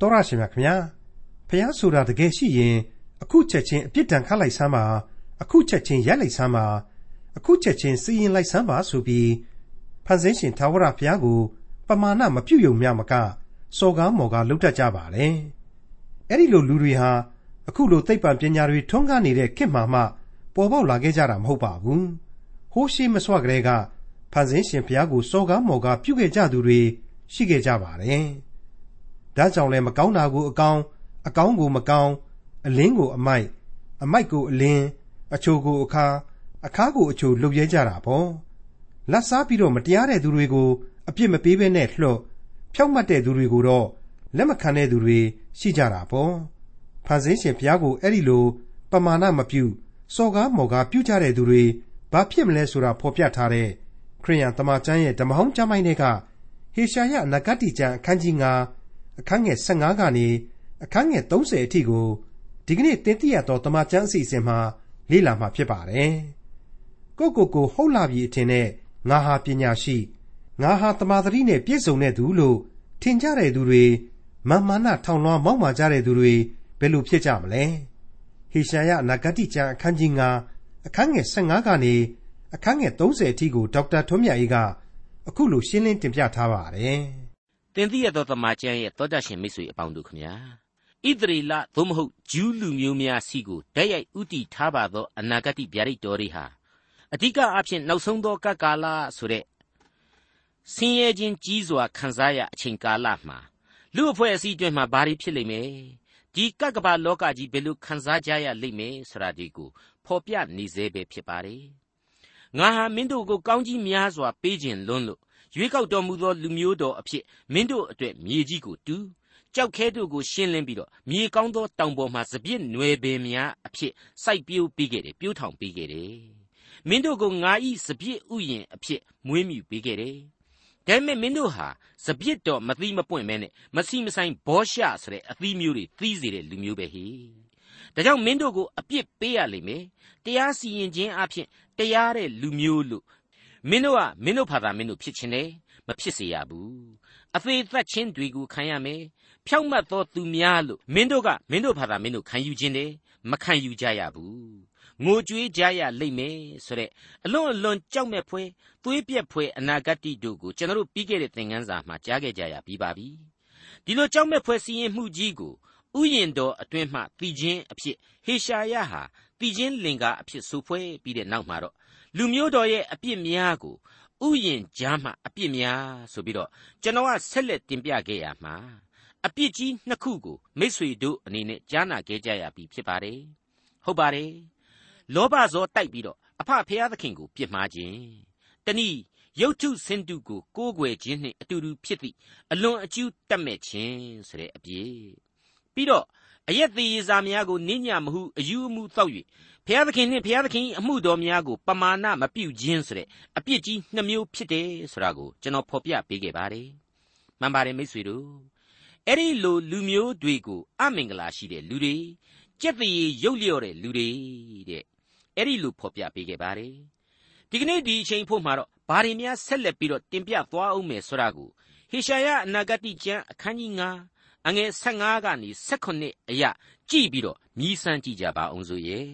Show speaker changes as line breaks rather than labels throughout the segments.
တော်ရရှင်များခင်ဗျာဖះဆိုတာတကယ်ရှိရင်အခုချက်ချင်းအပြစ်ဒဏ်ခတ်လိုက်စမ်းပါအခုချက်ချင်းရိုက်လိုက်စမ်းပါအခုချက်ချင်းစီရင်လိုက်စမ်းပါဆိုပြီးဖန်ဆင်းရှင်သာဝရဘုရားကိုပမာဏမပြုတ်ယုံမြမကစော်ကားမော်ကားလုပ်တတ်ကြပါတယ်အဲ့ဒီလိုလူတွေဟာအခုလိုသိပ္ပံပညာတွေထွန်းကားနေတဲ့ခေတ်မှာမှပေါ်ပေါက်လာခဲ့ကြတာမဟုတ်ပါဘူးဟိုးရှိမစွာကလေးကဖန်ဆင်းရှင်ဘုရားကိုစော်ကားမော်ကားပြုခဲ့ကြသူတွေရှိခဲ့ကြပါတယ် ဒါကြောင့်လည်းမကောင်းတာကိုအကောင်းအကောင်းကိုမကောင်းအလင်းကိုအမိုက်အမိုက်ကိုအလင်းအချိုကိုအခါအခါကိုအချိုလှုပ်ရဲကြတာပေါ့လက်စားပြီးတော့မတရားတဲ့သူတွေကိုအပြစ်မပေးဘဲနဲ့လှော့ဖြောက်မှတ်တဲ့သူတွေကိုတော့လက်မခံတဲ့သူတွေရှိကြတာပေါ့ဖန်ဆင်းရှင်ဘုရားကိုအဲ့ဒီလိုပမာဏမပြုစော်ကားမော်ကားပြုကြတဲ့သူတွေဘာဖြစ်မလဲဆိုတာဖော်ပြထားတဲ့ခရိယန်တမန်ကျမ်းရဲ့ဓမ္မဟောင်းကျမ်းပိုင်းတွေကဟေရှာယနဂတိကျမ်းအခန်းကြီး9 အခန်းငယ်15ကနေအခန်းငယ်30အထိကိုဒီကနေ့တင်ပြရတော့တမန်ကျမ်းအစီအစဉ်မှာလေ့လာမှာဖြစ်ပါတယ်။ကိုကိုကိုဟုတ်လာပြီအထင်နဲ့ငါဟာပညာရှိငါဟာတမာသတိနဲ့ပြည့်စုံတဲ့သူလို့ထင်ကြတဲ့သူတွေမာမာနထောင်လွှားမောက်မာကြတဲ့သူတွေဘယ်လိုဖြစ်ကြမလဲ။ဟေရှာယနဂတိကျမ်းအခန်းကြီး9အခန်းငယ်15ကနေအခန်းငယ်30အထိကိုဒေါက်တာထွန်းမြတ်အေးကအခုလိုရှင်းလင်းတင်ပြထားပါတယ်။
တင်သိရသောတမန်ကျမ်းရဲ့သောတာရှင်မိတ်ဆွေအပေါင်းတို့ခမညာဣသရေလသို့မဟုတ်ဂျူးလူမျိုးများစီကိုဓာတ်ရိုက်ဥတီထားပါသောအနာဂတ်ဗျာဒိတ်တော်တွေဟာအဓိကအဖြစ်နောက်ဆုံးသောကကာလဆိုတဲ့ဆင်းရဲခြင်းကြီးစွာခံစားရအချိန်ကာလမှာလူအဖွဲ့အစည်းအတွင်းမှာဘာတွေဖြစ်လိမ့်မယ်ဒီကကဘာလောကကြီးဘယ်လိုခံစားကြရလိမ့်မယ်ဆိုတာဒီကိုဖော်ပြနေစေပဲဖြစ်ပါတယ်ငါဟာမင်းတို့ကိုကောင်းကြီးများစွာပေးခြင်းလွန်းလို့ ရွေးကောက်တော်မူသောလူမျိုးတော်အဖြစ်မင်းတို့အတွက်မြေကြီးကိုတူးကြောက်ခဲတို့ကိုရှင်းလင်းပြီးတော့မြေကောင်းသောတောင်ပေါ်မှာစပြစ်နွယ်ပင်များအဖြစ်စိုက်ပျိုးပေးခဲ့တယ်ပြိုးထောင်ပေးခဲ့တယ်မင်းတို့ကိုငါဤစပြစ်ဥယျင်အဖြစ်မွေးမြူပေးခဲ့တယ်ဒါပေမဲ့မင်းတို့ဟာစပြစ်တော်မသီးမပွင့်မဲနဲ့မစီမဆိုင်ဘောရှဆိုတဲ့အသီးမျိုးတွေသီးစေတဲ့လူမျိုးပဲဟိဒါကြောင့်မင်းတို့ကိုအပြစ်ပေးရလိမ့်မယ်တရားစီရင်ခြင်းအဖြစ်တရားတဲ့လူမျိုးလို့ မင်းတို့ကမင်းတို့ဖာသာမင်းတို့ဖြစ်ခြင်းတယ်မဖြစ်စေရဘူးအသေးသက်ချင်းတွေကိုခံရမယ်ဖြောက်မတ်သောသူများလို့မင်းတို့ကမင်းတို့ဖာသာမင်းတို့ခံယူခြင်းတယ်မခံယူကြရဘူးငိုကြွေးကြရလိမ့်မယ်ဆိုတဲ့အလွန်အလွန်ကြောက်မဲ့ဖွယ်သွေးပြက်ဖွယ်အနာဂတ်တို့ကိုကျွန်တော်တို့ပြီးခဲ့တဲ့သင်ခန်းစာမှာကြားခဲ့ကြရပြီးပါပြီဒီလိုကြောက်မဲ့ဖွယ်စီရင်မှုကြီးကိုဥယျင်တော်အတွင်းမှတည်ခြင်းအဖြစ်ဟေရှာယဟာ တည်ခြင်းလင်္ကာအဖြစ်ဆိုဖွဲ့ပြီးတဲ့နောက်မှာတော့လူမျိုးတော်ရဲ့အပြစ်များကိုဥယျင်ကြားမှအပြစ်များဆိုပြီးတော့ကျွန်တော်ကဆက်လက်တင်ပြခဲ့ရမှာအပြစ်ကြီးနှစ်ခုကိုမိษွေတို့အနေနဲ့ကြားနာခဲ့ကြရပြီဖြစ်ပါတယ်ဟုတ်ပါတယ်လောဘဇောတိုက်ပြီးတော့အဖဖျားသခင်ကိုပြစ်မှားခြင်းတနည်းရုပ်ထုစင်တုကိုကိုးကွယ်ခြင်းနှင့်အတူတူဖြစ်သည့်အလွန်အကျူးတတ်မဲ့ခြင်းဆိုတဲ့အပြစ်ပြီးတော့ အယက်သေးရစာများကိုနင်းညမဟုအယူအမှုတောက်၍ဘုရားသခင်နှင့်ဘုရားသခင်အမှုတော်များကိုပမာဏမပြုခြင်းဆိုတဲ့အပြစ်ကြီးနှမျိုးဖြစ်တယ်ဆိုတာကိုကျွန်တော်ဖော်ပြပေးခဲ့ပါတယ်မှန်ပါတယ်မိတ်ဆွေတို့အဲ့ဒီလိုလူမျိုးတွေကိုအမင်္ဂလာရှိတဲ့လူတွေကြက်သေးရုပ်လျော့တဲ့လူတွေတဲ့အဲ့ဒီလိုဖော်ပြပေးခဲ့ပါတယ်ဒီကနေ့ဒီအချိန်ဖို့မှာတော့ဘာတွေများဆက်လက်ပြီးတော့တင်ပြသွားအောင်မယ်ဆိုတာကိုဟေရှာယအနာဂတိကျမ်းအခန်းကြီး9 အငယ်15ကနေ18အရာကြည့်ပြီးတော့မြည်ဆန်းကြည့်ကြပါအောင်ဆိုရဲ့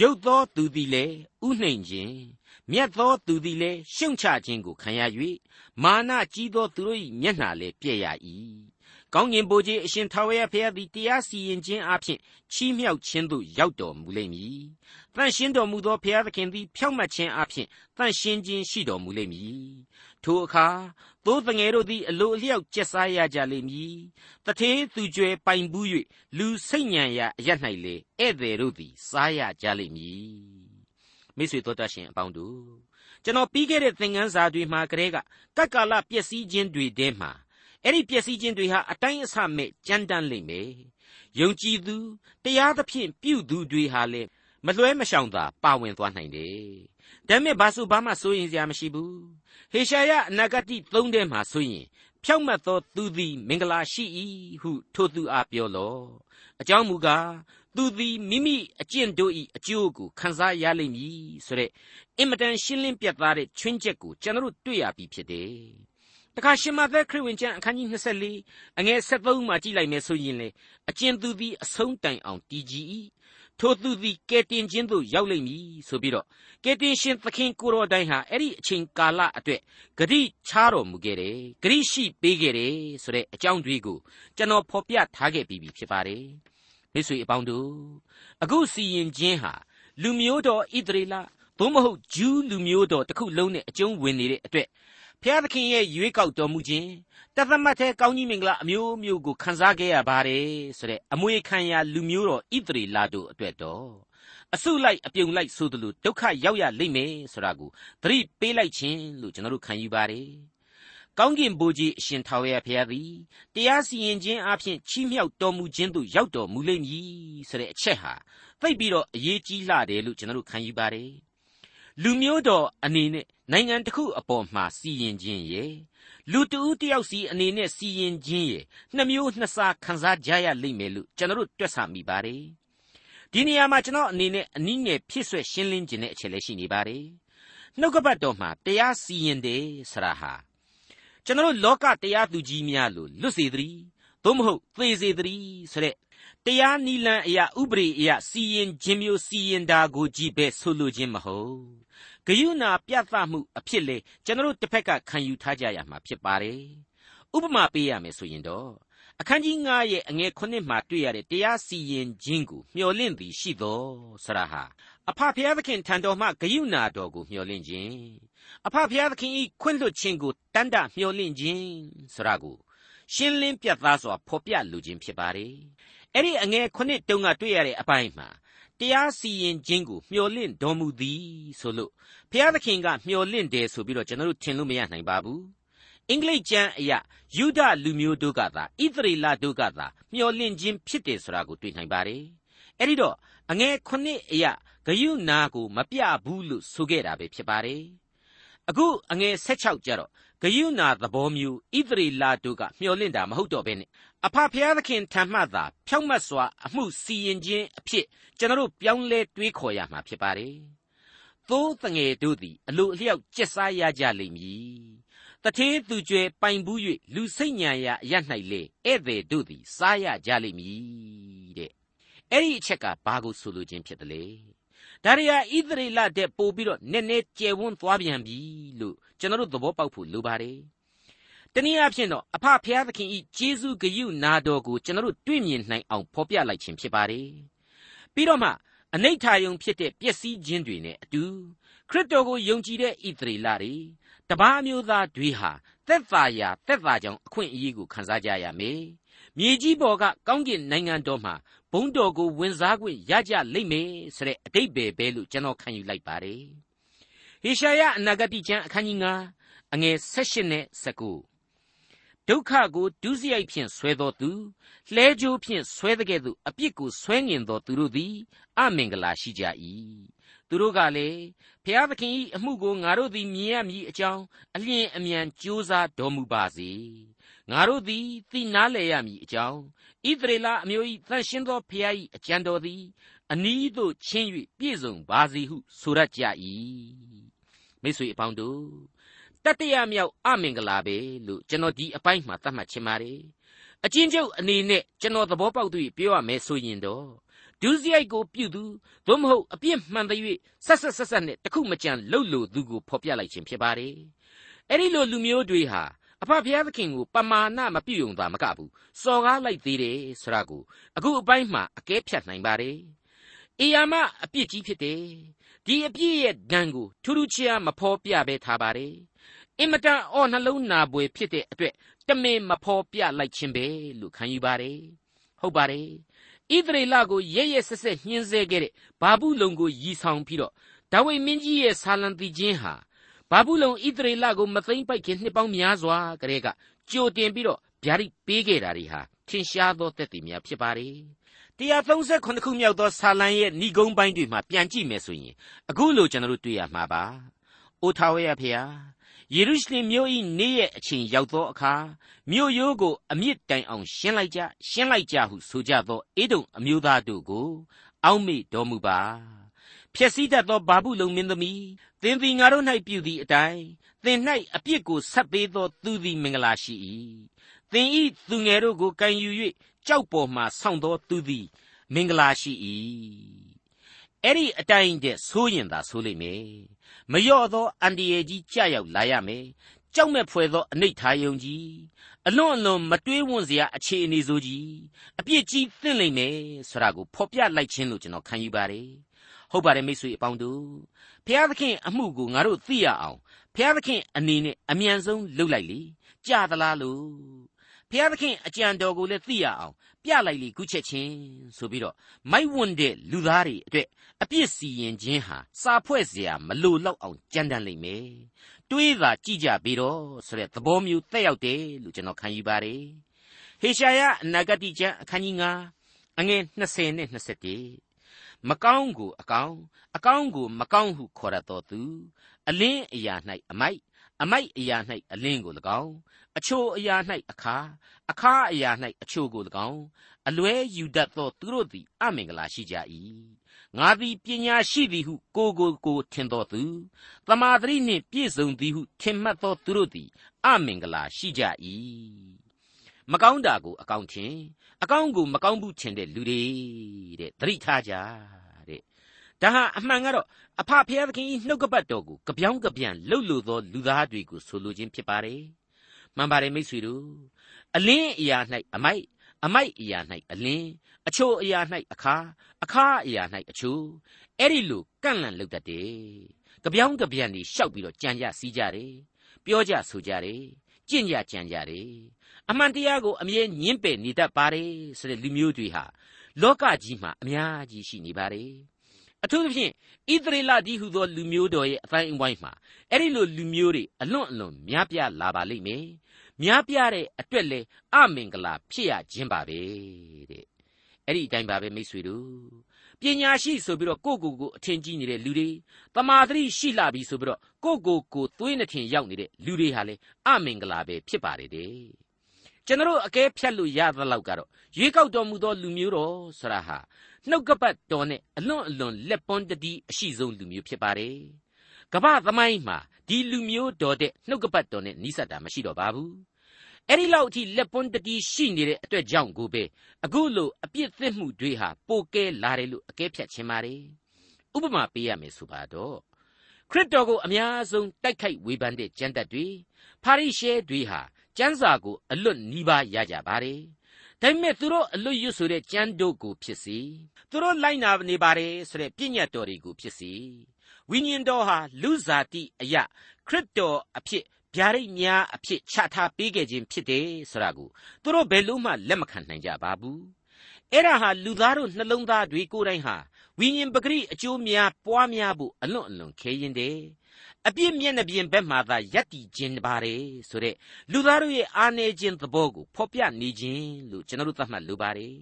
ရုပ်သောသူသည်လည်းဥနှိမ်ခြင်းမြတ်သောသူသည်လည်းရှုံချခြင်းကိုခံရ၍မာနကြီးသောသူတို့၏မျက်နှာလည်းပြည့်ရ၏ကောင်းကင်ဘိုးကြီးအရှင်ထာဝရဘုရားသည်တရားစီရင်ခြင်းအပြင်ချီးမြှောက်ခြင်းသို့ရောက်တော်မူလိမ့်မည်။တန်ရှင်းတော်မူသောဘုရားသခင်သည်ဖြောင့်မတ်ခြင်းအပြင်တန်ရှင်းခြင်းရှိတော်မူလိမ့်မည်။ ထိုအခါသိုးတငယ်တို့သည် အလိုအလျောက်ကျက်စားရကြလိမ့်မည်။တထေးသူကြွယ်ပိုင်ဘူး၍လူစိတ်ညံရာအရ၌လေဧည့်သည်တို့သည် စားရကြလိမ့်မည်။မိတ်ဆွေတို့တတ်ရှင်အပေါင်းတို့ကျွန်တော်ပြီးခဲ့တဲ့သင်ခန်းစာတွေမှာကတည်းကကက္ကာလပျက်စီးခြင်းတွေထဲမှာအဲ့ဒီပျက်စီးခြင်းတွေဟာအတိုင်းအဆမဲ့ကြမ်းတမ်းလိမ့်မယ်ယုံကြည်သူတရားသဖြင့်ပြုသူတွေဟာလည်းမလွှဲမရှောင်သာပါဝင်သွားနိုင်တယ် ဒါပေမဲ့ဘာဆိုဘာမှစိုးရင်စရာမရှိဘူးဟေရှာယအနာဂတိသုံးထဲမှာဆိုရင်ဖြောက်မတ်သောသူသည်မင်္ဂလာရှိ၏ဟုထိုသူအားပြောလော့အကြောင်းမူကားသူသည်မိမိအကျင့်တို့၏အကျိုးကိုခံစားရလိမ့်မည်ဆိုတဲ့အင်မတန်ရှင်းလင်းပြတ်သားတဲ့ချွင်းချက်ကိုကျွန်တော်တို့တွေ့ရပြီဖြစ်တယ်တခါရှင်မသက်ခရစ်ဝင်ကျမ်းအခန်းကြီး24အငယ်73မှာကြည့်လိုက်မယ်ဆိုရင်လေအကျဉ်သူသည်အဆုံးတိုင်အောင်တည်ကြည်၏ ထိုသူသည်ကဲတင်ခြင်းသို့ရောက်လိမ့်မည်ဆိုပြီးတော့ကဲတင်ရှင်သခင်ကိုတော်တိုင်ဟာအဲ့ဒီအချိန်ကာလအတွက်ဂရိချားတော်မူခဲ့တယ်ဂရိရှိပေးခဲ့တယ်ဆိုတဲ့အကြောင်းတွေကိုကျွန်တော်ဖော်ပြထားခဲ့ပြီးပြီဖြစ်ပါတယ်မိတ်ဆွေအပေါင်းတို့အခုစီရင်ခြင်းဟာလူမျိုးတော်ဣသရေလသို့မဟုတ်ဂျူးလူမျိုးတော်တစ်ခုလုံးနဲ့အကျုံးဝင်နေတဲ့အတွက် ဖျားသခင်ရဲ့ရွေးကောက်တော်မူခြင်းတသမတ်တဲ့ကောင်းကြီးမင်္ဂလာအမျိုးမျိုးကိုခံစားခဲ့ရပါတယ်ဆိုတဲ့အမွေခံရလူမျိုးတော်ဣသရေလတို့အတွက်တော့အစုလိုက်အပြုံလိုက်ဆိုသလိုဒုက္ခရောက်ရလိမ့်မယ်ဆိုတာကိုသတိပေးလိုက်ခြင်းလို့ကျွန်တော်တို့ခံယူပါတယ်ကောင်းကင်ဘုရားအရှင်ထာဝရဘုရားသည်တရားစီရင်ခြင်းအပြင်ချီးမြှောက်တော်မူခြင်းသို့ရောက်တော်မူလိမ့်မည်ဆိုတဲ့အချက်ဟာသိပြီးတော့အရေးကြီးလာတယ်လို့ကျွန်တော်တို့ခံယူပါတယ် လူမျိုးတော်အနေနဲ့နိုင်ငံတစ်ခုအပေါ်မှာစီရင်ခြင်းရဲ့လူတဦးတယောက်စီအနေနဲ့စီရင်ခြင်းရဲ့နှစ်မျိုးနှစ်စားခံစားကြရလိမ့်မယ်လို့ကျွန်တော်တို့တွက်ဆမိပါတယ်ဒီနေရာမှာကျွန်တော်အနေနဲ့အနည်းငယ်ဖြစ်ဆွဲရှင်းလင်းခြင်းတဲ့အချက်လည်းရှိနေပါတယ်နှုတ်ကပတ်တော်မှာတရားစီရင်တယ်ဆရာဟာကျွန်တော်တို့လောကတရားသူကြီးများလို့လွတ်စေသည်သို့မဟုတ်သေစေသည်ဆိုတဲ့ တရားနီလန်အရာဥပရိအရာစီရင်ခြင်းမျိုးစီရင်တာကိုကြည့်ပဲဆိုလိုခြင်းမဟုတ်ဂယုဏပြသမှုအဖြစ်လေကျွန်တော်တို့တစ်ဖက်ကခံယူထားကြရမှာဖြစ်ပါတယ်ဥပမာပေးရမယ်ဆိုရင်တော့အခန်းကြီး9ရဲ့အငယ်9မှာတွေ့ရတဲ့တရားစီရင်ခြင်းကိုမျှော်လင့်သည်ရှိသောဆရာဟာအဖဖျားသခင်ထံတော်မှဂယုဏတော်ကိုမျှော်လင့်ခြင်းအဖဖျားသခင်ဤခွင့်လွှတ်ခြင်းကိုတန်တမျှော်လင့်ခြင်းဆရာကိုရှင်းလင်းပြတ်သားစွာဖော်ပြလိုခြင်းဖြစ်ပါတယ် အဲ့ဒီအငယ်9တုန်းကတွေ့ရတဲ့အပိုင်းမှာတရားစီရင်ခြင်းကိုမျှော်လင့်တော်မူသည်ဆိုလို့ဘုရားသခင်ကမျှော်လင့်တယ်ဆိုပြီးတော့ကျွန်တော်တို့ထင်လို့မရနိုင်ပါဘူးအင်္ဂလိပ်ကျမ်းအရာယူဒလူမျိုးတို့ကသာဣသရေလတို့ကသာမျှော်လင့်ခြင်းဖြစ်တယ်ဆိုတာကိုတွေ့နိုင်ပါတယ်အဲ့ဒီတော့အငယ်ခုနှစ်အရာဂယုနာကိုမပြဘူးလို့ဆိုခဲ့တာပဲဖြစ်ပါတယ် အခုအငယ်16ကျတော့ဂယုနာသဘောမျိုးဣသရေလတို့ကမျှော်လင့်တာမဟုတ်တော့ဘဲနဲ့အဖဖျားသခင်ထံမှသာဖြောင့်မတ်စွာအမှုစီရင်ခြင်းအဖြစ်ကျွန်တော်တို့ပြောင်းလဲတွေးခေါ်ရမှာဖြစ်ပါတယ်။သိုးတငယ်တို့သည်အလိုအလျောက်ကျက်စားရကြလိမ့်မည်။တထေးသူကျွဲပိုင်ဘူး၍လူစိတ်ညံရာအရ၌လေဧည့်သည်တို့သည်စားရကြလိမ့်မည်တဲ့။အဲ့ဒီအချက်ကဘာကိုဆိုလိုခြင်းဖြစ်တယ်လေ။ ဒါရီယာဣသရေလတဲ့ပို့ပြီးတော့နည်းနည်းကျယ်ဝန်းသွားပြန်ပြီလို့ကျွန်တော်တို့သဘောပေါက်ဖို့လိုပါတယ်။တနည်းအားဖြင့်တော့အဖဖျားသခင်ဤဂျေဇုဂယုနာတော်ကိုကျွန်တော်တို့တွေ့မြင်နိုင်အောင်ဖော်ပြလိုက်ခြင်းဖြစ်ပါတယ်ပြီးတော့မှအနိဋ္ဌာယုံဖြစ်တဲ့ပျက်စီးခြင်းတွေနဲ့အတူခရစ်တော်ကိုယုံကြည်တဲ့ဣသရေလတွေတပါးမျိုးသားတွေဟာသက်သာရာသက်သာကြောင်အခွင့်အရေးကိုခံစားကြရမယ်မြေကြီးပေါ်ကကောင်းကင်နိုင်ငံတော်မှာ ဘုံတော်ကိုဝင်စားခွင့်ရကြလိမ့်မယ်ဆိုတဲ့အတိတ်ပဲပဲလို့ကျွန်တော်ခံယူလိုက်ပါတယ်ဟေရှာယအနာဂတိကျမ်းအခန်းကြီး9အငယ်16နဲ့19ဒုက္ခကိုဒုစရိုက်ဖြင့်ဆွဲသောသူလှဲကြိုးဖြင့်ဆွဲတဲ့ကဲ့သို့အပြစ်ကိုဆွဲငင်သောသူတို့သည်အမင်္ဂလာရှိကြ၏သူတို့ကလည်းဖျားသခင်၏အမှုကိုငါတို့သည်မြင်ရမည်အကြောင်းအလျင်အမြန်ကြိုးစားတော်မူပါစေ ငါတို့သည်သိနားလည်ရမည်အကြောင်းဣသရေလအမျိုး၏သန့်ရှင်းသောဖျား၏အကြံတော်သည်အနီးသို့ချင်း၍ပြည့်စုံပါစေဟုဆိုရကြ၏မိတ်ဆွေအပေါင်းတို့တတရမြောက်အမင်္ဂလာပဲလို့ကျွန်တော်ဒီအပိုင်းမှာသတ်မှတ်ချင်ပါတယ်အချင်းကျုပ်အနေနဲ့ကျွန်တော်သဘောပေါက်သူပြောရမယ်ဆိုရင်တော့ဒုစရိုက်ကိုပြုသူသို့မဟုတ်အပြစ်မှန်တဲ့၍ဆက်ဆက်ဆက်ဆက်နဲ့တခုမကြံလှုပ်လို့သူကိုဖော်ပြလိုက်ခြင်းဖြစ်ပါတယ်အဲ့ဒီလိုလူမျိုးတွေဟာ အဖဖျားသခင်ကိုပမာဏမပြုံသာမကဘူးစော်ကားလိုက်သေးတယ်ဆိုတာကိုအခုအပိုင်းမှာအကဲဖြတ်နိုင်ပါတယ်အေယာမအပြစ်ကြီးဖြစ်တယ်ဒီအပြစ်ရဲ့ဒဏ်ကိုထူးထူးခြားမဖော်ပြဘဲထားပါတယ်အင်မတန်အော်နှလုံးနာပွေဖြစ်တဲ့အတွက်တမင်မဖော်ပြလိုက်ခြင်းပဲလို့ခံယူပါတယ်ဟုတ်ပါတယ်ဣသရေလကိုရဲရဲဆက်ဆက်ညှင်းဆဲခဲ့တဲ့ဘာဘူးလုံကိုရည်ဆောင်ပြီးတော့ဒါဝိမင်းကြီးရဲ့ဆာလံတီချင်းဟာ ဘာဘူးလုံဣသရေလကိုမသိမ့်ပိုက်ခင်နှစ်ပေါင်းများစွာကလေးကကြိုတင်ပြီးတော့ဗျာဒိတ်ပေးခဲ့တာတွေဟာထင်ရှားသောသက်သေများဖြစ်ပါတယ်138ခုမြောက်သောဆာလံရဲ့ဏိဂုံးပိုင်းတွေမှာပြန်ကြည့်မယ်ဆိုရင်အခုလိုကျွန်တော်တို့တွေ့ရမှာပါ။အိုထာဝရဖေဟာယေရုရှလင်မြို့၏နေ့ရဲ့အချိန်ရောက်သောအခါမြို့ရိုးကိုအမြင့်တိုင်အောင်ရှင်းလိုက်ကြရှင်းလိုက်ကြဟုဆိုကြသောအေဒုံအမျိုးသားတို့ကို အောက်မေ့တော်မူပါဖြစ်စည်းတတ်သောဘာဘူးလုံမင်းသမီးသ င်သည်ငါတို့၌ပြုသည့်အတိုင်းသသင်၌အပြစ်ကိုဆက်ပေးသောသူသည်မင်္ဂလာရှိ၏သင်ဤသူငယ်တို့ကိုကန်ယူ၍ကြောက်ပေါ်မှဆောင်းသောသူသည်မင်္ဂလာရှိ၏အဲ့ဒီအတိုင်းတဲ့ဆိုးရင်သာဆိုးလိမ့်မယ်မလျော့သောအန်ဒီယေကြီးကြရောက်လာရမယ်ကြောက်မဲ့ဖွယ်သောအနိဋ္ဌာယုံကြီးအလွန်အလွန်မတွေးဝွန့်စရာအခြေအနေဆိုကြီးအပြစ်ကြီးသင့်လိမ့်မယ်ဆိုတာကိုဖော်ပြလိုက်ခြင်းလို့ကျွန်တော်ခံယူပါတယ်ဟုတ်ပါတယ်မိတ်ဆွေအပေါင်းတို့ ဘုရားသခင်အမှုကိုငါတို့သိရအောင်ဘုရားသခင်အနေနဲ့အမြန်ဆုံးလှုပ်လိုက်လေကြာသလားလို့ဘုရားသခင်အကြံတော်ကိုလည်းသိရအောင်ပြလိုက်လေခုချက်ချင်းဆိုပြီးတော့မိုက်ဝွန်းတဲ့လူသားတွေအတွက်အပြစ်စီရင်ခြင်းဟာစာဖွဲ့เสียမလိုတော့အောင်ကြမ်းတမ်းလိမ့်မယ်တွေးသာကြည့်ကြပြီတော့ဆိုတဲ့သဘောမျိုးတက်ရောက်တယ်လို့ကျွန်တော်ခံယူပါတယ်ဟေရှာယအနာဂတိကျမ်းအခန်းကြီး9အငယ်20နဲ့21 မကောင်းကိုအကောင်းအကောင်းကိုမကောင်းဟုခေါ်ရတော်သူအလင်းအရာ၌အမိုက်အမိုက်အရာ၌အလင်းကို၎င်းအချိုအရာ၌အခါအခါအရာ၌အချိုကို၎င်းအလွဲယူတတ်သောသူတို့သည်အမင်္ဂလာရှိကြ၏ငါသည်ပညာရှိသည်ဟုကိုကိုကိုထင်တော်သူတမာတရိနှင့်ပြည့်စုံသည်ဟုထင်မှတ်သောသူတို့သည်အမင်္ဂလာရှိကြ၏ မကောင်းတာကိုအကောင်းထင်အကောင်းကိုမကောင်းဘူးထင်တဲ့လူတွေတဲ့သတိထားကြတဲ့ဒါဟာအမှန်ကတော့အဖဖျားသခင်၏နှုတ်ကပတ်တော်ကိုကြပြောင်းကြပြန်လှုပ်လို့သောလူသားတွေကိုဆိုလိုခြင်းဖြစ်ပါတယ်မှန်ပါတယ်မိတ်ဆွေတို့အလင်းအရာ၌အမိုက်အမိုက်အရာ၌အလင်းအချိုအရာ၌အခါအခါအရာ၌အချိုအဲ့ဒီလိုကန့်လန့်လုပ်တတ်တယ်ကြပြောင်းကြပြန်နေရှောက်ပြီးတော့ကြံကြစီးကြတယ်ပြောကြဆိုကြတယ် ကြင့်ကြကြံကြတယ်အမှန်တရားကိုအမြဲညင်းပယ်နေတတ်ပါတယ်ဆိုတဲ့လူမျိုးတွေဟာလောကကြီးမှာအများကြီးရှိနေပါတယ်အထူးသဖြင့်ဣသရေလဒီဟုသောလူမျိုးတော်ရဲ့အတိုင်းအဝိုင်းမှာအဲ့ဒီလိုလူမျိုးတွေအလွန်အလွန်များပြားလာပါလိမ့်မယ်များပြားတဲ့အတွက်လေအမင်္ဂလာဖြစ်ရခြင်းပါပဲတဲ့အဲ့ဒီအတိုင်းပါပဲမိတ်ဆွေတို့ ပညာရှိဆိုပြီးတော့ကိုကိုကိုအထင်ကြီးနေတဲ့လူတွေတမာတိရှိလာပြီဆိုပြီးတော့ကိုကိုကိုသွေးနှထင်ရောက်နေတဲ့လူတွေဟာလေအမင်္ဂလာပဲဖြစ်ပါတယ်တဲ့ကျွန်တော်အကဲဖြတ်လို့ရသလောက်ကတော့ရွေးကောက်တော်မူသောလူမျိုးတော်ဆရာဟာနှုတ်ကပတ်တော်နဲ့အလွန်အလွန်လက်ပွန်းတတိအရှိဆုံးလူမျိုးဖြစ်ပါတယ်ကမ္ဘာသမိုင်းမှာဒီလူမျိုးတော်တဲ့နှုတ်ကပတ်တော်နဲ့နီးစပ်တာမရှိတော့ပါဘူး အဲ့ဒီလောက်အထိလက်ပွန်းတတိရှိနေတဲ့အတွက်ကြောင့်ကိုပဲအခုလိုအပြစ်သစ်မှုတွေဟာပိုကဲလာတယ်လို့အကဲဖြတ်ခြင်းပါတယ်ဥပမာပေးရမယ်ဆိုပါတော့ခရစ်တော်ကိုအများဆုံးတိုက်ခိုက်ဝေဖန်တဲ့ကျမ်းသက်တွေဖာရိရှဲတွေဟာကျမ်းစာကိုအလွတ်နီးပါးရကြပါတယ်ဒါပေမဲ့သူတို့အလွတ်ရွတ်ဆိုတဲ့ကျမ်းတို့ကိုဖြစ်စီသူတို့လိုက်နာနေပါတယ်ဆိုတဲ့ပြည့်ညတ်တော်တွေကိုဖြစ်စီဝိညာဉ်တော်ဟာလူစားတိအယခရစ်တော်အဖြစ် ဗျာဒိတ်များအဖြစ်ချထားပေးခဲ့ခြင်းဖြစ်တယ်ဆိုတာကိုသူတို့ဘယ်လို့မှလက်မခံနိုင်ကြပါဘူးအဲ့ဒါဟာလူသားတို့နှလုံးသားတွေကိုယ်တိုင်ဟာဝိညာဉ်ပဂရိအကျိုးများပွားများဖို့အလွန်အလွန်ခဲရင်တယ်အပြစ်မျက်နှာပြင်ဘက်မှသာယက်တည်ခြင်းပါတယ်ဆိုတဲ့လူသားတို့ရဲ့အာနေခြင်းသဘောကိုဖော်ပြနေခြင်းလို့ကျွန်တော်တို့သတ်မှတ်လိုပါတယ်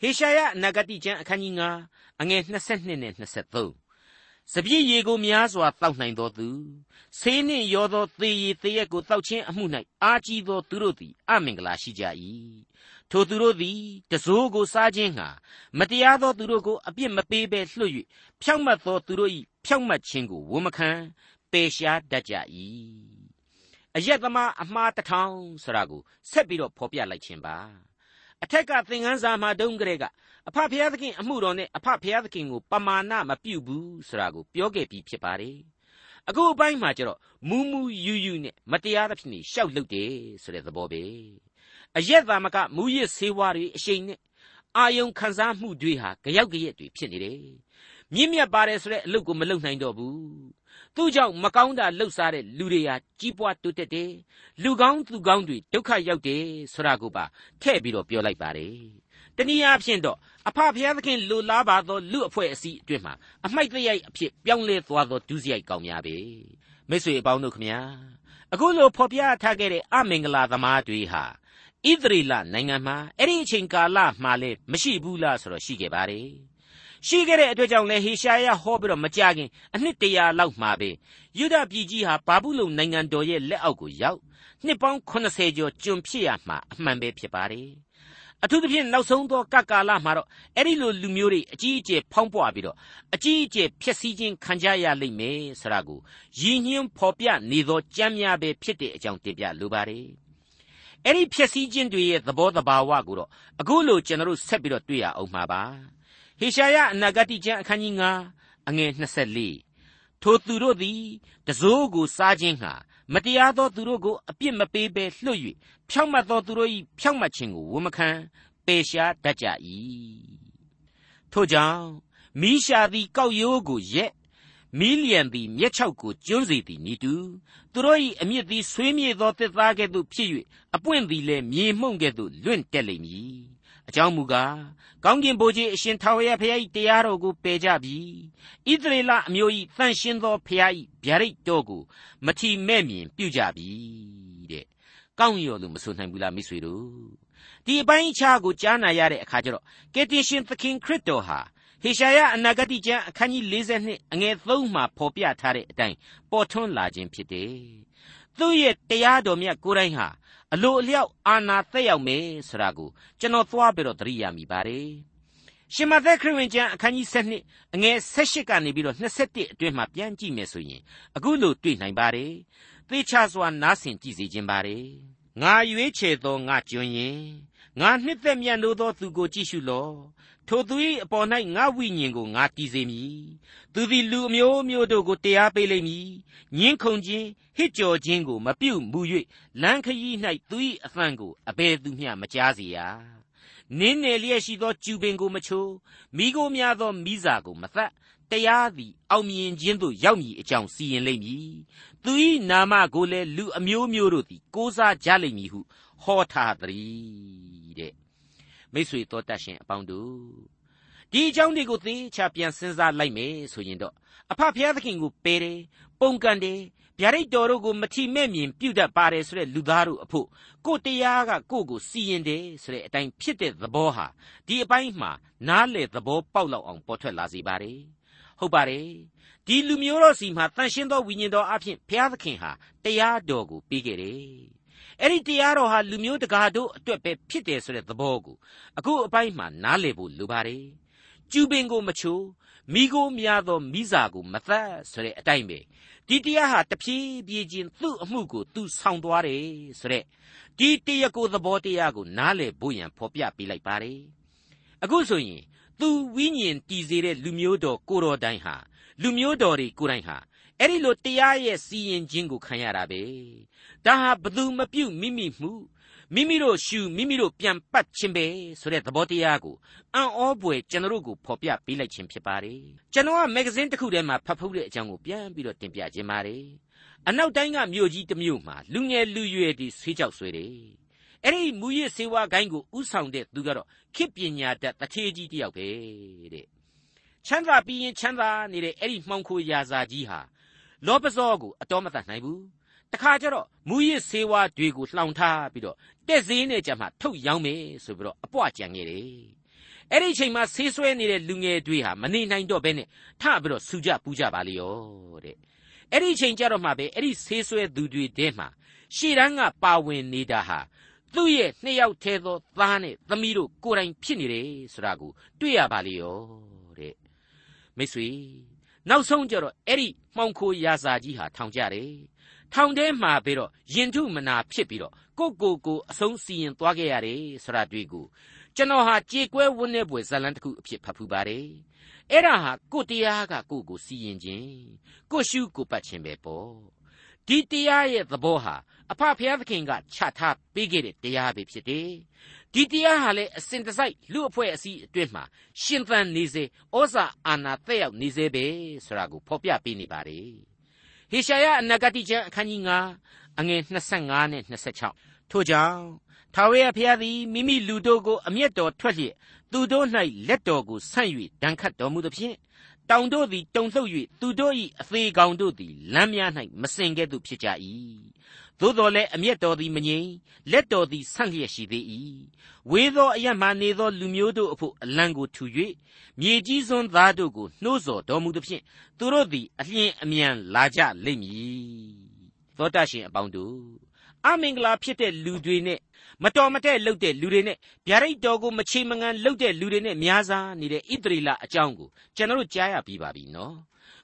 ဟေရှာယအနာဂတိကျမ်းအခန်းကြီး9အငယ်22နဲ့23 စပြည့်ရေကိုများစွာတောက်နိုင်သောသူဆေးနှင့်ရောသောသေရည်သေရက်ကိုတောက်ခြင်းအမှု၌အာကြီးသောသူတို့သည်အမင်္ဂလာရှိကြ၏ထိုသူတို့သည်တစိုးကိုစားခြင်းငှာမတရားသောသူတို့ကိုအပြစ်မပေးဘဲလွှတ်၍ဖြောက်မတ်သောသူတို့၏ဖြောက်မတ်ခြင်းကိုဝန်မခံပယ်ရှားတတ်ကြ၏အယက်သမားအမှားတထောင်ဆိုတာကိုဆက်ပြီးတော့ဖော်ပြလိုက်ခြင်းပါ အထက်ကသင်ခန်းစာမှာတုန်းကလေးကအဖဖျားသခင်အမှုတော်နဲ့အဖဖျားသခင်ကိုပမာဏမပြုတ်ဘူးဆိုတာကိုပြောခဲ့ပြီးဖြစ်ပါတယ်အခုအပိုင်းမှာကျတော့မူးမူးယူယူနဲ့မတရားသဖြင့်ရှောက်လုတ်တယ်ဆိုတဲ့သဘောပဲအရက်သာမကမူရစ်ဆေးဝါးတွေအရှိန်နဲ့အာယုံခံစားမှုတွေဟာကြောက်ကြရက်တွေဖြစ်နေတယ်မြင့်မြတ်ပါတယ်ဆိုတဲ့အလုပ်ကိုမလုပ်နိုင်တော့ဘူး သူ့ကြောင့်မကောင်းတာလှုပ်ရှားတဲ့လူတွေဟာကြီးပွားတိုးတက်တယ်လူကောင်းသူကောင်းတွေဒုက္ခရောက်တယ်ဆိုတာကိုပါထည့်ပြီးတော့ပြောလိုက်ပါတယ်တနည်းအားဖြင့်တော့အဖဖျားသခင်လူလားပါသောလူအဖွဲ့အစည်းအတွင်းမှာအမိုက်တရိုက်အဖြစ်ပြောင်းလဲသွားသောဒုစရိုက်ကောင်းများပဲမိတ်ဆွေအပေါင်းတို့ခမညာအခုလိုဖော်ပြထားခဲ့တဲ့အမင်္ဂလာသမားတွေဟာဣသရေလနိုင်ငံမှာအဲ့ဒီအချိန်ကာလမှာလေမရှိဘူးလားဆိုတော့ရှိခဲ့ပါတယ် ရှိခဲ့တဲ့အတွက်ကြောင့်လည်းဟေရှာယဟောပြီးတော့မကြခင်အနှစ်တရာလောက်မှာပဲယူဒပြည်ကြီးဟာဘာဘူးလုံနိုင်ငံတော်ရဲ့လက်အောက်ကိုရောက်နှစ်ပေါင်း80ကျော်ကျွန်ဖြစ်ရမှာအမှန်ပဲဖြစ်ပါတယ်အထူးသဖြင့်နောက်ဆုံးသောကကာလမှာတော့အဲ့ဒီလိုလူမျိုးတွေအကြီးအကျယ်ဖောင်းပွားပြီးတော့အကြီးအကျယ်ဖျက်ဆီးခြင်းခံကြရလိမ့်မယ်ဆိုတာကိုရည်ညွှန်းဖော်ပြနေသောကြမ်းများပဲဖြစ်တဲ့အကြောင်းတင်ပြလိုပါတယ်အဲ့ဒီဖျက်ဆီးခြင်းတွေရဲ့သဘောတဘာဝကိုတော့အခုလိုကျွန်တော်တို့ဆက်ပြီးတော့တွေ့ရအောင်မှာပါ ဟေရှာယအနာဂတိကျမ်းအခန်းကြီး9အငယ်24ထိုသူတို့သည်တစိုးကိုစားခြင်းဟာမတရားသောသူတို့ကိုအပြစ်မပေးဘဲလွှတ်၍ဖြောင့်မတ်သောသူတို့၏ဖြောင့်မတ်ခြင်းကိုဝန်မခံပယ်ရှားတတ်ကြ၏ထို့ကြောင့်မိရှာသည်ကောက်ရိုးကိုရက်မီးလျံသည်မျက်ခြောက်ကိုကျွန်းစေသည်နိတူသူတို့၏အမြင့်သည်ဆွေးမြေ့သောသစ်သားကဲ့သို့ဖြစ်၍အပွင့်သည်လည်းမြေမှုန့်ကဲ့သို့လွင့်တက်လိမ့်မည် အကြောင်းမူကားကောင်းကင်ဘိုးကြီးအရှင်ထာဝရဘုရား၏တရားတော်ကိုပယ်ကြပြီဣသရေလအမျိုး၏တန်ရှင်းသောဘုရား၏ဗျာဒိတ်တော်ကိုမထီမဲ့မြင်ပြုကြပြီတဲ့ကောင်းရော်လို့မဆိုနိုင်ဘူးလားမိတ်ဆွေတို့ဒီအပိုင်းအခြားကိုကြားနာရတဲ့အခါကျတော့ကယ်တင်ရှင်သခင်ခရစ်တော်ဟာဟေရှာယအနာဂတိကျမ်းအခန်းကြီး42အငယ်3မှာဖော်ပြထားတဲ့အတိုင်းပေါ်ထွန်းလာခြင်းဖြစ်တယ်။သူ့ရဲ့တရားတော်မြတ်ကိုယ်တိုင်ဟာ အလိုအလျောက်အာနာသက်ရောက်မယ်ဆိုတာကိုကျွန်တော်သွားပြီးတော့သတိရမိပါတယ်။ရှင်မသက်ခရစ်ဝင်ကျမ်းအခန်းကြီး7အငယ်18ကနေပြီးတော့21အတွင်းမှာပြန်ကြည့်မယ်ဆိုရင်အခုလိုတွေ့နိုင်ပါတယ်။သေချာစွာနားဆင်ကြည့်စေခြင်းပါတယ်။ငါရွေးချယ်သောငါကျွန်းရင် ငါနှစ်သက်မြတ်လို့သောသူကိုကြည့်ရှုလော့ထိုသူ၏အပေါ်၌ငါဝိညာဉ်ကိုငါတည်စေမည်သူသည်လူအမျိုးမျိုးတို့ကိုတရားပေးလိမ့်မည်ညှင်းခုန်ခြင်းဟစ်ကြော်ခြင်းကိုမပြုတ်မူ၍လမ်းခရီး၌သူ၏အသံကိုအဘယ်သူမျှမကြားစေရနင်းနယ်လျက်ရှိသောကျူပင်ကိုမချိုးမိโกများသောမိစာကိုမသတ် တရားသည် အောင်မြင်ခြင်းသို့ရောက်မည်အကြောင်း စီရင်လိမ့်မည် သူ၏နာမကိုလည်း လူအမျိုးမျိုးတို့သည် ကိုးစားကြလိမ့်မည်ဟု ဟောထားသည်တဲ့မိษွေတော်တတ်ရှင်အပေါင်းတို့ဒီအကြောင်းတွေကိုသေချာပြန်စဉ်းစားလိုက်မယ်ဆိုရင်တော့အဖဖျားသခင်ကိုပယ်တယ်ပုံကန်တယ်ဗျာဒိတ်တော်တို့ကို မထီမဲ့မြင်ပြုတ်တတ်ပါတယ်ဆိုတဲ့လူသားတို့အဖို့ကိုတရားကကိုကိုစီရင်တယ်ဆိုတဲ့အတိုင်းဖြစ်တဲ့သဘောဟာဒီအပိုင်းမှာနားလေသဘောပေါက်လောက်အောင်ပေါ်ထွက်လာစေပါတယ် ဟုတ်ပါတယ်ဒီလူမျိုးတော်စီမှာတန်ရှင်းသောဝိညာဉ်တော်အဖြစ်ဘုရားသခင်ဟာတရားတော်ကိုပေးခဲ့တယ်အဲ့ဒီတရားတော်ဟာလူမျိုးတကာတို့အတွက်ပဲဖြစ်တယ်ဆိုတဲ့သဘောကိုအခုအပိုင်းမှာနားလည်ဖို့လိုပါတယ်ကျူပင်ကိုမချိုးမိကိုများသောမိစာကိုမသက်ဆိုတဲ့အတိုင်းပဲဒီတရားဟာတဖြည်းဖြည်းချင်းသူ့အမှုကိုသူဆောင်သွားတယ်ဆိုတဲ့ဒီတရားကိုသဘောတရားကိုနားလည်ဖို့ရန်ဖော်ပြပေးလိုက်ပါတယ်အခုဆိုရင် သူဝိညာဉ်တည်စေတဲ့လူမျိုးတော်ကိုတော်တိုင်းဟာလူမျိုးတော်တွေကိုယ်တိုင်ဟာအဲ့ဒီလိုတရားရဲ့စီရင်ခြင်းကိုခံရတာပဲဒါဟာဘသူမပြုတ်မိမိမှုမိမိတို့ရှူမိမိတို့ပြန်ပတ်ခြင်းပဲဆိုတဲ့သဘောတရားကိုအံ့ဩပွေကျွန်တော်တို့ကိုဖော်ပြပေးလိုက်ခြင်းဖြစ်ပါတယ်ကျွန်တော်ကမဂ္ဂဇင်းတစ်ခုထဲမှာဖတ်ဖူးတဲ့အကြောင်းကိုပြန်ပြီးတော့တင်ပြခြင်းပါတယ်အနောက်တိုင်းကမြို့ကြီးတစ်မြို့မှာလူငယ်လူရွယ်ဒီဆွေးကြောက်ဆွေးတယ် အဲ့ဒီမူရစ်စေဝါဂိုင်းကိုဥဆောင်တဲ့သူကတော့ခေပညာတတ်တထေးကြီးတယောက်ပဲတဲ့ချမ်းသာပြီးရင်ချမ်းသာနေတဲ့အဲ့ဒီမှောင်ခိုရာဇာကြီးဟာလောပဇောကိုအတော်မတတ်နိုင်ဘူးတခါကျတော့မူရစ်ဆေးဝါးတွေကိုလှောင်ထားပြီးတော့တက်စည်းနဲ့ကြမှာထုတ်ရောင်းမယ်ဆိုပြီးတော့အပွားကြံခဲ့တယ်အဲ့ဒီအချိန်မှာဆေးဆွဲနေတဲ့လူငယ်တွေဟာမနေနိုင်တော့ဘဲနဲ့ထပြီးတော့စူကြပူကြပါလေရောတဲ့အဲ့ဒီအချိန်ကျတော့မှပဲအဲ့ဒီဆေးဆွဲသူတွေတဲမှာရှေ့တန်းကပါဝင်နေတာဟာ သူ့ရဲ့နှစ်ယောက်ထဲသောသားနဲ့သမီးတို့ကိုယ်တိုင်ဖြစ်နေတယ်ဆိုတာကိုတွေ့ရပါလေရောတဲ့မိတ်ဆွေနောက်ဆုံးကျတော့အဲ့ဒီမှောင်ခိုရာဇာကြီးဟာထောင်ကြတယ်ထောင်ထဲမှာပြီးတော့ရင်ထုမနာဖြစ်ပြီးတော့ကိုကိုကိုအဆုံးစီရင်သွားခဲ့ရတယ်ဆိုတာတွေ့ကိုကျွန်တော်ဟာကြေကွဲဝန်းနေပွေဇလန်တစ်ခုအဖြစ်ဖတ်ဖူးပါတယ်အဲ့ဒါဟာကိုတရားကကိုကိုစီရင်ခြင်းကိုရှုကိုပတ်ခြင်းပဲပေါ့ ဒီတရားရဲ့သဘောဟာအဖဖျားသခင်ကချထားပေးခဲ့တဲ့တရားပဲဖြစ်တယ်ဒီတရားဟာလည်းအစဉ်တစိုက်လူအဖွဲ့အစည်းအတွင်းမှာရှင်သန်နေစေဩဇာအာဏာသက်ရောက်နေစေပဲဆိုတာကိုဖော်ပြပေးနေပါတယ်ဟေရှာယအနာဂတိကျမ်းအခန်းကြီး9အငယ်25နဲ့26ထို့ကြောင့်ထာဝရဘုရားသည်မိမိလူတို့ကိုအမျက်တော်ထွက်လျက်သူတို့၌လက်တော်ကိုဆန့်၍ဒဏ်ခတ်တော်မူသဖြင့် တောင်တို့သည်တုန်လှုပ်၍သူတို့၏အသေးကောင်တို့သည်လမ်းများ၌မစင်ကဲ့သို့ဖြစ်ကြ၏သို့တော်လည်းအမျက်တော်သည်မငြိမ်လက်တော်သည်ဆန့်လျက်ရှိသေး၏ဝေသောအရမှနေသောလူမျိုးတို့အဖို့အလံကိုထူ၍မြေကြီးစွန်းသားတို့ကိုနှိုးဆော်တော်မူသဖြင့်သူတို့သည်အလျင်အမြန်လာကြလိမ့်မည်သောတရှင်အပေါင်းတို့အမင်္ဂလာဖြစ်တဲ့လူတွေနဲ့ မတော်မတဲ့လှုပ်တဲ့လူတွေနဲ့ဗျာဒိတ်တော်ကိုမချေမငံလှုပ်တဲ့လူတွေနဲ့များစားနေတဲ့ဣသရေလအကြောင်းကိုကျွန်တော်တို့ကြားရပြီးပါပြီနော်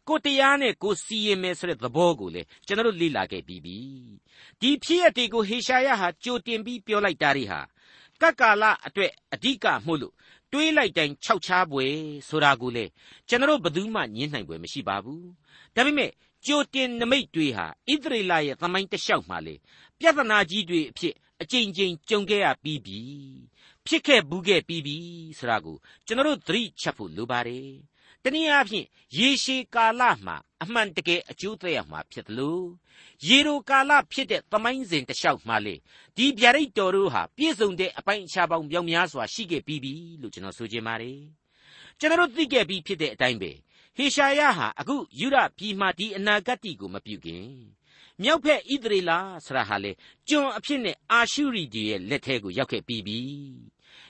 ကိုတရားနဲ့ကိုစီရင်မယ်ဆိုတဲ့သဘောကိုလေကျွန်တော်တို့လေ့လာခဲ့ပြီးပြီဒီဖြစ်ရတွေကိုဟေရှာယဟာကြိုတင်ပြီးပြောလိုက်တာတွေဟာကပ်ကာလအတွက်အဓိကမှုလို့တွေးလိုက်တိုင်းခြောက်ခြားပွဲဆိုတာကိုလေကျွန်တော်ဘယ်သူမှညင်းနိုင်ပွဲမရှိပါဘူးဒါပေမဲ့ကြိုတင်နမိတ်တွေဟာဣသရေလရဲ့သမိုင်းတလျှောက်မှာလေပြဿနာကြီးတွေအဖြစ် အကြိမ်ကြိမ်ကြုံခဲ့ရပြီးပြီဖြစ်ခဲ့ဘူးခဲ့ပြီးပြီဆိုတာကိုကျွန်တော်တို့သတိချက်ဖို့လိုပါတယ်တနည်းအားဖြင့်ရေရှည်ကာလမှာအမှန်တကယ်အကျိုးသက်ရောက်မှာဖြစ်တယ်လို့ရေရိုကာလဖြစ်တဲ့သမိုင်းစဉ်တစ်လျှောက်မှာလေဒီဗျာဒိတ်တော်တို့ဟာပြည့်စုံတဲ့အပိုင်းအခြားပေါင်းပြောင်းများစွာရှိခဲ့ပြီးပြီလို့ကျွန်တော်ဆိုချင်ပါတယ်ကျွန်တော်သိခဲ့ပြီးဖြစ်တဲ့အတိုင်းပဲဟေရှာယဟာအခုယူရပြည်မှဒီအနာဂတ်တီကိုမပြုခင် မြောက်ဖက်ဣသရေလဆရာဟာလေကျွန်အဖြစ်နဲ့အာရှုရိတွေရဲ့လက်ထဲကိုရောက်ခဲ့ပြီးပြီ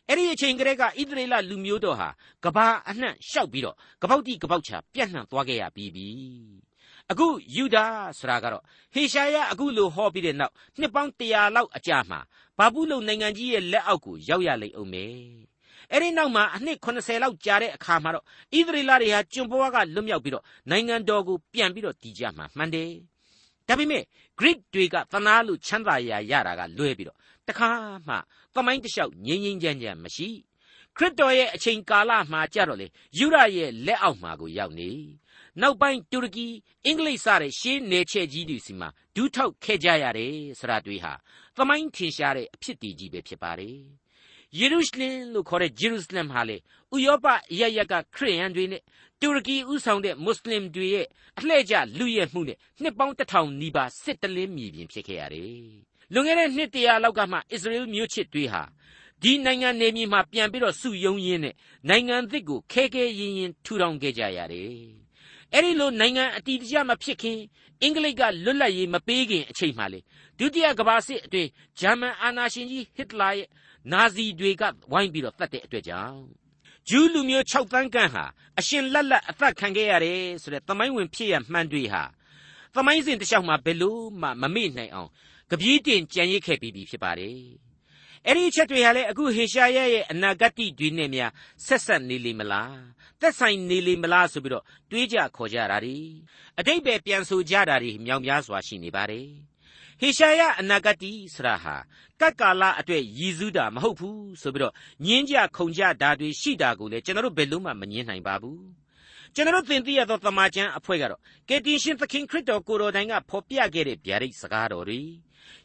အဲ့ဒီအချိန်ကလေးကဣသရေလလူမျိုးတော်ဟာကဘာအနှံ့ရှောက်ပြီးတော့ကပောက်တိကပောက်ချပြန့်နှံ့သွားခဲ့ရပြီးပြီအခုယူဒာဆိုတာကတော့ဟေရှာယအခုလိုဟောပြီးတဲ့နောက်နှစ်ပေါင်း100လောက်အကြာမှာဘာဘူးလုံနိုင်ငံကြီးရဲ့လက်အောက်ကိုရောက်ရလိမ့်အောင်မယ်အဲ့ဒီနောက်မှာအနှစ်80လောက်ကြာတဲ့အခါမှာတော့ဣသရေလတွေဟာကျွံပွားကလွတ်မြောက်ပြီးတော့နိုင်ငံတော်ကိုပြန်ပြီးတော့တည်ကြမှာမှန်တယ် ဒါပေမဲ့ Greek တွေကသနာလို့ချမ်းသာရာရတာကလွဲပြီးတော့တခါမှသမိုင်းတလျှောက်ငြိမ်းငြိမ်းချမ်းချမ်းမရှိခရစ်တော်ရဲ့အချိန်ကာလမှာကြတော့လေယူရရဲ့လက်အောက်မှာကိုရောက်နေနောက်ပိုင်းတူရကီအင်္ဂလိပ်စတဲ့ရှေးနယ်ချဲ့ကြီးတွေစီမှာဒူးထောက်ခဲ့ကြရတယ်ဆိုတာတွေဟာသမိုင်းထင်ရှားတဲ့အဖြစ်တည်ကြီးပဲဖြစ်ပါတယ်ယေရုရှလင်လို့ခေါ်တဲ့ဂျေရုရှလင်ဟာလေဥရောပအရရက်ကခရစ်ယာန်တွေနဲ့ တူရကီဥဆောင်တဲ့မွတ်စလင်တွေရဲ့အလှည့်ကျလူရဲမှုနဲ့နှစ်ပေါင်းတစ်ထောင်နီးပါးစစ်တလင်းမြေပြင်ဖြစ်ခဲ့ရတယ်။လွန်ခဲ့တဲ့နှစ်တရာလောက်ကမှအစ္စရေလမျိုးချစ်တွေဟာဒီနိုင်ငံနေမြေမှာပြန်ပြီးတော့စုယုံရင်းနဲ့နိုင်ငံသစ်ကိုခဲခဲရင်ရင်ထူထောင်ခဲ့ကြရတယ်။အဲ့ဒီလိုနိုင်ငံအတီးတကျမဖြစ်ခင်အင်္ဂလိပ်ကလွတ်လပ်ရေးမပေးခင်အချိန်မှလေဒုတိယကမ္ဘာစစ်အတွင်းဂျာမန်အာနာရှင်ကြီးဟစ်လာရဲ့နာဇီတွေကဝိုင်းပြီးတော့တတ်တဲ့အတွက်ကြောင့် ဂျူးလူမျိုး6တန်းကန့်ဟာအရှင်လက်လက်အသက်ခံခဲ့ရတယ်ဆိုတဲ့သမိုင်းဝင်ဖြစ်ရမှန်တွေဟာသမိုင်းစဉ်တစ်လျှောက်မှာဘယ်လို့မှမမေ့နိုင်အောင်ကြပြည့်တင်ကြံရစ်ခဲ့ပြီးပြီဖြစ်ပါတယ်အဲ့ဒီအချက်တွေဟာလေအခုဟေရှာယရဲ့အနာဂတ်တွေနဲ့များဆက်ဆက်နေလိမ့်မလားသက်ဆိုင်နေလိမ့်မလားဆိုပြီးတော့တွေးကြခေါ်ကြတာ ड़ी အတိတ်ပဲပြန်ဆိုကြတာ ड़ी မြောင်များစွာရှိနေပါတယ် ဟေရှာယအနာဂတ်ဆရာဟာကတ်ကာလအတွက်ရည်စူးတာမဟုတ်ဘူးဆိုပြီးတော့ညင်းကြခုံကြတာတွေရှိတာကိုလည်းကျွန်တော်တို့ဘယ်လို့မှမငင်းနိုင်ပါဘူးကျွန်တော်တို့သင်သိရသောတမန်ကျမ်းအဖွဲ့ကတော့ကယ်တင်ရှင်သခင်ခရစ်တော်ကိုယ်တော်တိုင်ကဖော်ပြခဲ့တဲ့ဗျာဒိတ်စကားတော်တွေ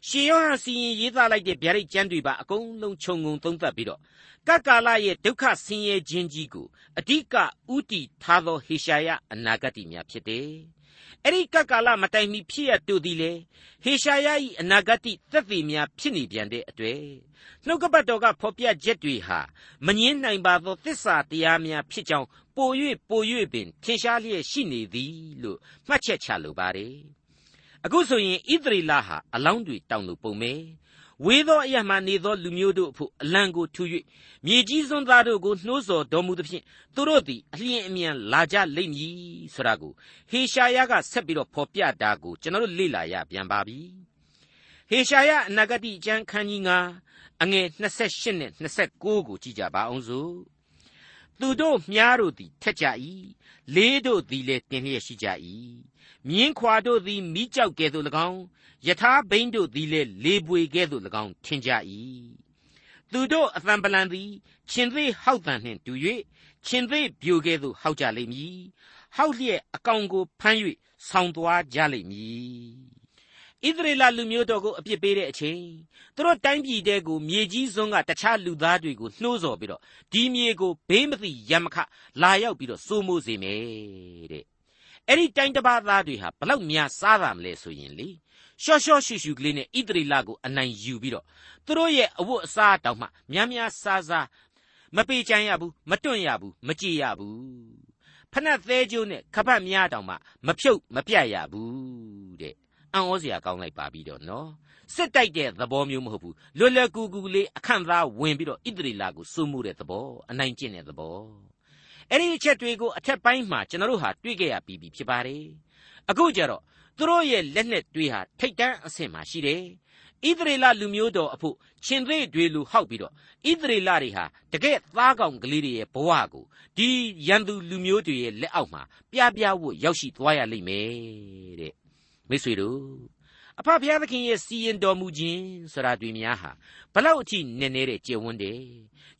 ရှင်ယောဟန်စီရင်ရေးသားလိုက်တဲ့ဗျာဒိတ်ကျမ်းတွေပါအကုန်လုံးခြုံငုံသုံးသပ်ပြီးတော့ကတ်ကာလရဲ့ဒုက္ခဆင်းရဲခြင်းကြီးကိုအဓိကဥတီထားသောဟေရှာယအနာဂတ်များဖြစ်တယ် အဲ့ဒီကပ်ကာလမတိုင်မီဖြစ်ရတူသည်လေဟေရှာယ၏အနာဂတ်သက်သေများဖြစ်နေပြန်တဲ့အတွေ့နှုတ်ကပတ်တော်ကဖော်ပြချက်တွေဟာမငင်းနိုင်ပါသောသစ္စာတရားများဖြစ်ကြောင်းပို၍ပို၍ပင်ထင်ရှားလျက်ရှိနေသည်လို့မှတ်ချက်ချလိုပါတယ်အခုဆိုရင်ဣသရေလဟာအလောင်းတွေတောင်းလို့ပုံမယ် ဝေသောအရမှနေသောလူမျိုးတို့အဖို့အလံကိုထူ၍မြေကြီးစွန်းသားတို့ကိုနှိုးဆော်တော်မူသဖြင့်သူတို့သည်အလျင်အမြန်လာကြလိမ့်မည်ဆိုတာကိုဟေရှာယကဆက်ပြီးတော့ဖော်ပြတာကိုကျွန်တော်တို့လေ့လာရပြန်ပါပြီဟေရှာယအနာဂတိကျမ်းခန်းကြီး9အငယ်28နဲ့29ကိုကြည့်ကြပါအောင်စို့သူတို့မြားတို့သည်ထက်ကြ၏လေးတို့သည်လည်းတင်လျက်ရှိကြ၏ မြင်းခွာတို့သည်မိကြောက်ကဲ့သို့၎င်းယထာဘိန်းတို့သည်လည်းလေပွေကဲ့သို့၎င်းထင်ကြ၏သူတို့အသံပလံသည်ရှင်သေးဟောက်တန်နှင့်တူ၍ရှင်သေးပြိုကဲ့သို့ဟောက်ကြလိမ့်မည်ဟောက်လျက်အကောင်ကိုဖမ်း၍ဆောင်းသွားကြလိမ့်မည်ဣသရေလလူမျိုးတော်ကိုအပြစ်ပေးတဲ့အချိန်သူတို့တိုင်းပြည်တဲကိုမြေကြီးစွန်းကတခြားလူသားတွေကိုနှိုးဆော်ပြီးတော့ဒီမြေကိုဘေးမသိရမခလာရောက်ပြီးတော့စိုးမိုးစေမယ်တဲ့ အဲ့ဒီတိုင်းတစ်ပါးသားတွေဟာဘလောက်များစားတာမလဲဆိုရင်လေရှော့ရှော့ရှူရှူကလေးနဲ့ဣသရေလကိုအနိုင်ယူပြီးတော့သူတို့ရဲ့အဝတ်အစားတောင်မှများများစားစားမပေချမ်းရဘူးမတွန့်ရဘူးမကြည်ရဘူးဖနက်သေးကျိုးနဲ့ခပတ်များတောင်မှမဖြုတ်မပြတ်ရဘူးတဲ့အံ့ဩစရာကောင်းလိုက်ပါပြီတော့နော်စစ်တိုက်တဲ့သဘောမျိုးမဟုတ်ဘူးလွယ်လွယ်ကူကူလေးအခန့်သားဝင်ပြီးတော့ဣသရေလကိုစိုးမိုးတဲ့သဘောအနိုင်ကျင့်တဲ့သဘော အဲ့ဒီအချက်တွေကိုအထက်ပိုင်းမှာကျွန်တော်တို့ဟာတွေ့ကြရပြီးပြီဖြစ်ပါတယ်အခုကျတော့သူတို့ရဲ့လက်နက်တွေဟာထိတ်တန်းအဆင့်မှာရှိတယ်ဣဣသရေလလူမျိုးတော်အဖို့ရှင်သေးတွေလူဟောက်ပြီးတော့ဣသရေလတွေဟာတကယ်သားကောင်ကလေးတွေရဲ့ဘဝကိုဒီရန်သူလူမျိုးတွေရဲ့လက်အောက်မှာပြပြဝတ်ရောက်ရှိသွားရလိမ့်မယ်တဲ့မိတ်ဆွေတို့ အဖဖျားသခင်ရဲ့စီရင်တော်မူခြင်းဆိုတာတွေများဟာဘလောက်အထိနည်းနေတဲ့ကျေဝန်းတယ်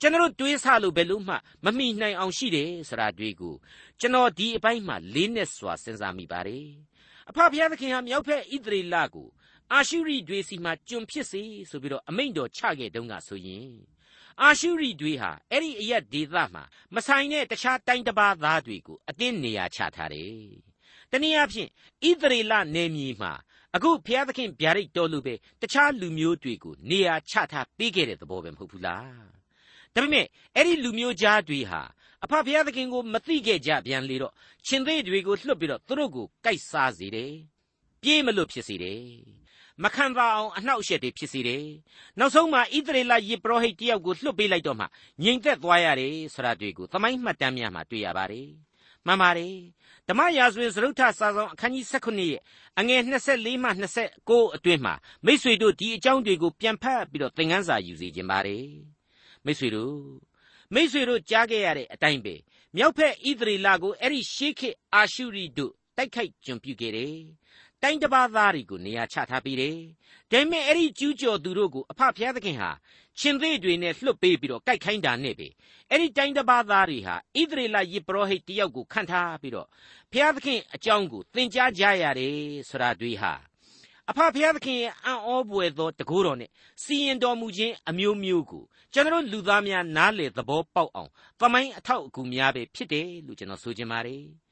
ကျွန်တော်တွေးဆလို့ဘယ်လို့မှမမိနိုင်အောင်ရှိတယ်ဆိုတာတွေကိုကျွန်တော်ဒီအပိုင်းမှာလေးနဲ့စွာစဉ်းစားမိပါတယ်အဖဖျားသခင်ဟာမြောက်ဖက်ဣသရေလကိုအာရှုရိတွေစီမှာကျွန်ဖြစ်စေဆိုပြီးတော့အမိန့်တော်ချခဲ့တုန်းကဆိုရင်အာရှုရိတွေဟာအဲ့ဒီအရက်ဒေသမှာမဆိုင်တဲ့တခြားတိုင်းတစ်ပါးသားတွေကိုအတင်းနေရာချထားတယ်။တနည်းအားဖြင့်ဣသရေလနယ်မြေမှာ အခုဘုရားသခင်ဗျာဒိတ်တော်လူပဲတခြားလူမျိုးတွေကိုနေရာချထားပေးခဲ့တဲ့သဘောပဲမဟုတ်ဘူးလား။ဒါပေမဲ့အဲ့ဒီလူမျိုးကြားတွေဟာအဖဘုရားသခင်ကိုမသိခဲ့ကြပြန်လေတော့ရှင်သေးတွေကိုလွှတ်ပြီးတော့သူတို့ကိုကြိုက်စားစေတယ်။ပြေးမလို့ဖြစ်စေတယ်မခံပါအောင်အနှောက်အယှက်တွေဖြစ်စေတယ်။နောက်ဆုံးမှာဣသရေလယေဘရဟိတ်တယောက်ကိုလွှတ်ပေးလိုက်တော့မှငြိမ်သက်သွားရတယ်ဆိုတာတွေ့ကိုသမိုင်းမှတ်တမ်းများမှာတွေ့ရပါတယ်။မှန်ပါတယ်။ ဓမ္မရာဇဝင်စရုပ်ထစာဆောင်အခန်းကြီး19ရဲ့အငယ်24မှ29အတွင်းမှာမိษွေတို့ဒီအကြောင်းတွေကိုပြန်ဖတ်ပြီးတော့သင်ခန်းစာယူစီခြင်းပါတယ်။မိษွေတို့မိษွေတို့ကြားခဲ့ရတဲ့အတိုင်းပဲမြောက်ဖက်ဣသရေလကိုအဲ့ဒီရှေးခေတ်အာရှုရိတို့တိုက်ခိုက်ကျွန်ပြုခဲ့တယ်။ တိုင်းတစ်ပါးသားတွေကိုနေရာချထားပေးတယ်။ဒါပေမဲ့အဲ့ဒီကျူးကျော်သူတို့ကိုအဖဖျားသခင်ဟာရှင်သေးတွေနဲ့လွှတ်ပေးပြီးတော့ကြိုက်ခိုင်းတာနဲ့ပဲအဲ့ဒီတိုင်းတစ်ပါးသားတွေဟာဣသရေလယေဘရဟိတ်တယောက်ကိုခန့်ထားပြီးတော့ဖျားသခင်အကြောင်းကိုသင်ကြားကြရတယ်ဆိုတာတွေဟာအဖဖျားသခင်ရဲ့အံ့ဩပွေသောတကူတော်နဲ့စီရင်တော်မူခြင်းအမျိုးမျိုးကိုကျွန်တော်လူသားများနားလေသဘောပေါက်အောင်သမိုင်းအထောက်အကူများပဲဖြစ်တယ်လို့ကျွန်တော်ဆိုချင်ပါတယ်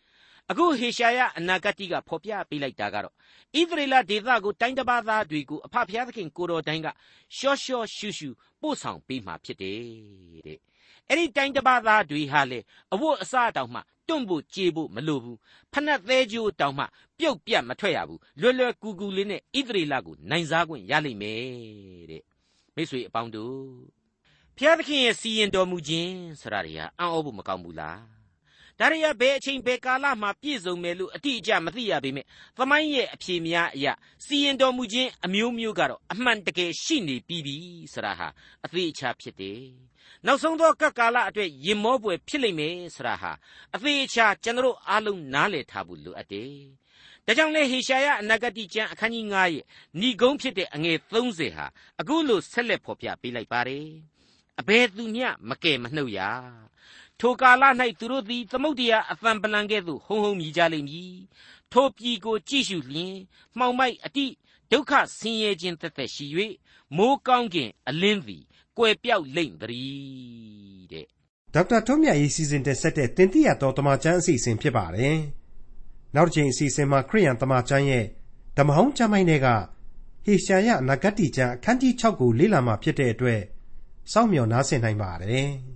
အခုဟေရှာယအနာဂတ်ကဖော်ပြပေးလိုက်တာကတော့ဣသရေလဒေသကိုတိုင်းတစ်ပါးသားတွေကိုအဖဖျားသခင်ကိုတော်တိုင်းကရှော့ရှော့ရှူရှူပို့ဆောင်ပေးမှာဖြစ်တယ်တဲ့အဲ့ဒီတိုင်းတစ်ပါးသားတွေဟာလေအဝတ်အစားတောင်မှတွန့်ဖို့ကြေဖို့မလိုဘူးဖနှက်သေးကြိုးတောင်မှပြုတ်ပြတ်မထွက်ရဘူးလွယ်လွယ်ကူကူလေးနဲ့ဣသရေလကိုနိုင်စားခွင့်ရလိမ့်မယ်တဲ့မိတ်ဆွေအပေါင်းတို့ဖျားသခင်ရဲ့စီရင်တော်မူခြင်းဆိုတာတွေဟာအံ့ဩဖို့မကောင်းဘူးလား ဒါတွေကဘယ်အချိန်ဘယ်ကာလမှာပြည့်စုံမယ်လို့အတိအကျမသိရပေမဲ့သမိုင်းရဲ့အဖြေများအရာစီရင်တော်မူခြင်းအမျိုးမျိုးကတော့အမှန်တကယ်ရှိနေပြီးပြီဆိုတာဟာအသေးအချာဖြစ်တယ်။နောက်ဆုံးသောကပ်ကာလအတွက်ရင်မောပွေဖြစ်လိမ့်မယ်ဆိုတာဟာအသေးအချာကျွန်တော်အားလုံးနားလည်ထားဖို့လိုအပ်တယ်။ဒါကြောင့်လေဟေရှာယအနာဂတိကျမ်းအခန်းကြီး9ရဲ့ဏိဂုံးဖြစ်တဲ့အငယ်30ဟာအခုလိုဆက်လက်ဖော်ပြပေးလိုက်ပါတယ်။အဘယ်သူမျှမကယ်မနှုတ်ရ ထိုကာလ၌သူတို့သည် သမုတ်တရားအသံပလံကဲ့သို့ ဟုံဟုံမြည်ကြလိမ့်မည် ထိုပြည်ကို ကြည့်ရှုလျင် မှောင်မိုက်အတိ ဒုက္ခဆင်းရဲခြင်းတက်တက်ရှိ၍မိုးကောင်းကင်အလင်းသည် ကွယ်ပြောက်လိမ့်သည်တဲ့
ဒေါက်တာထွန်းမြတ်ရေး စီစဉ်တင်ဆက်တဲ့တင်ပြတော်တမချန်းအစီအစဉ်ဖြစ်ပါတယ် နောက်တစ်ချိန်အစီအစဉ်မှာ ခရိယန်တမချန်းရဲ့ ဓမ္မဟောင်းကျမ်းပိုင်းတွေကဟေရှာယနဂတ်တီကျမ်း အခန်းကြီး6ကို လေ့လာမှဖြစ်တဲ့အတွက် စောင့်မျှော်နားဆင်နိုင်ပါတယ်။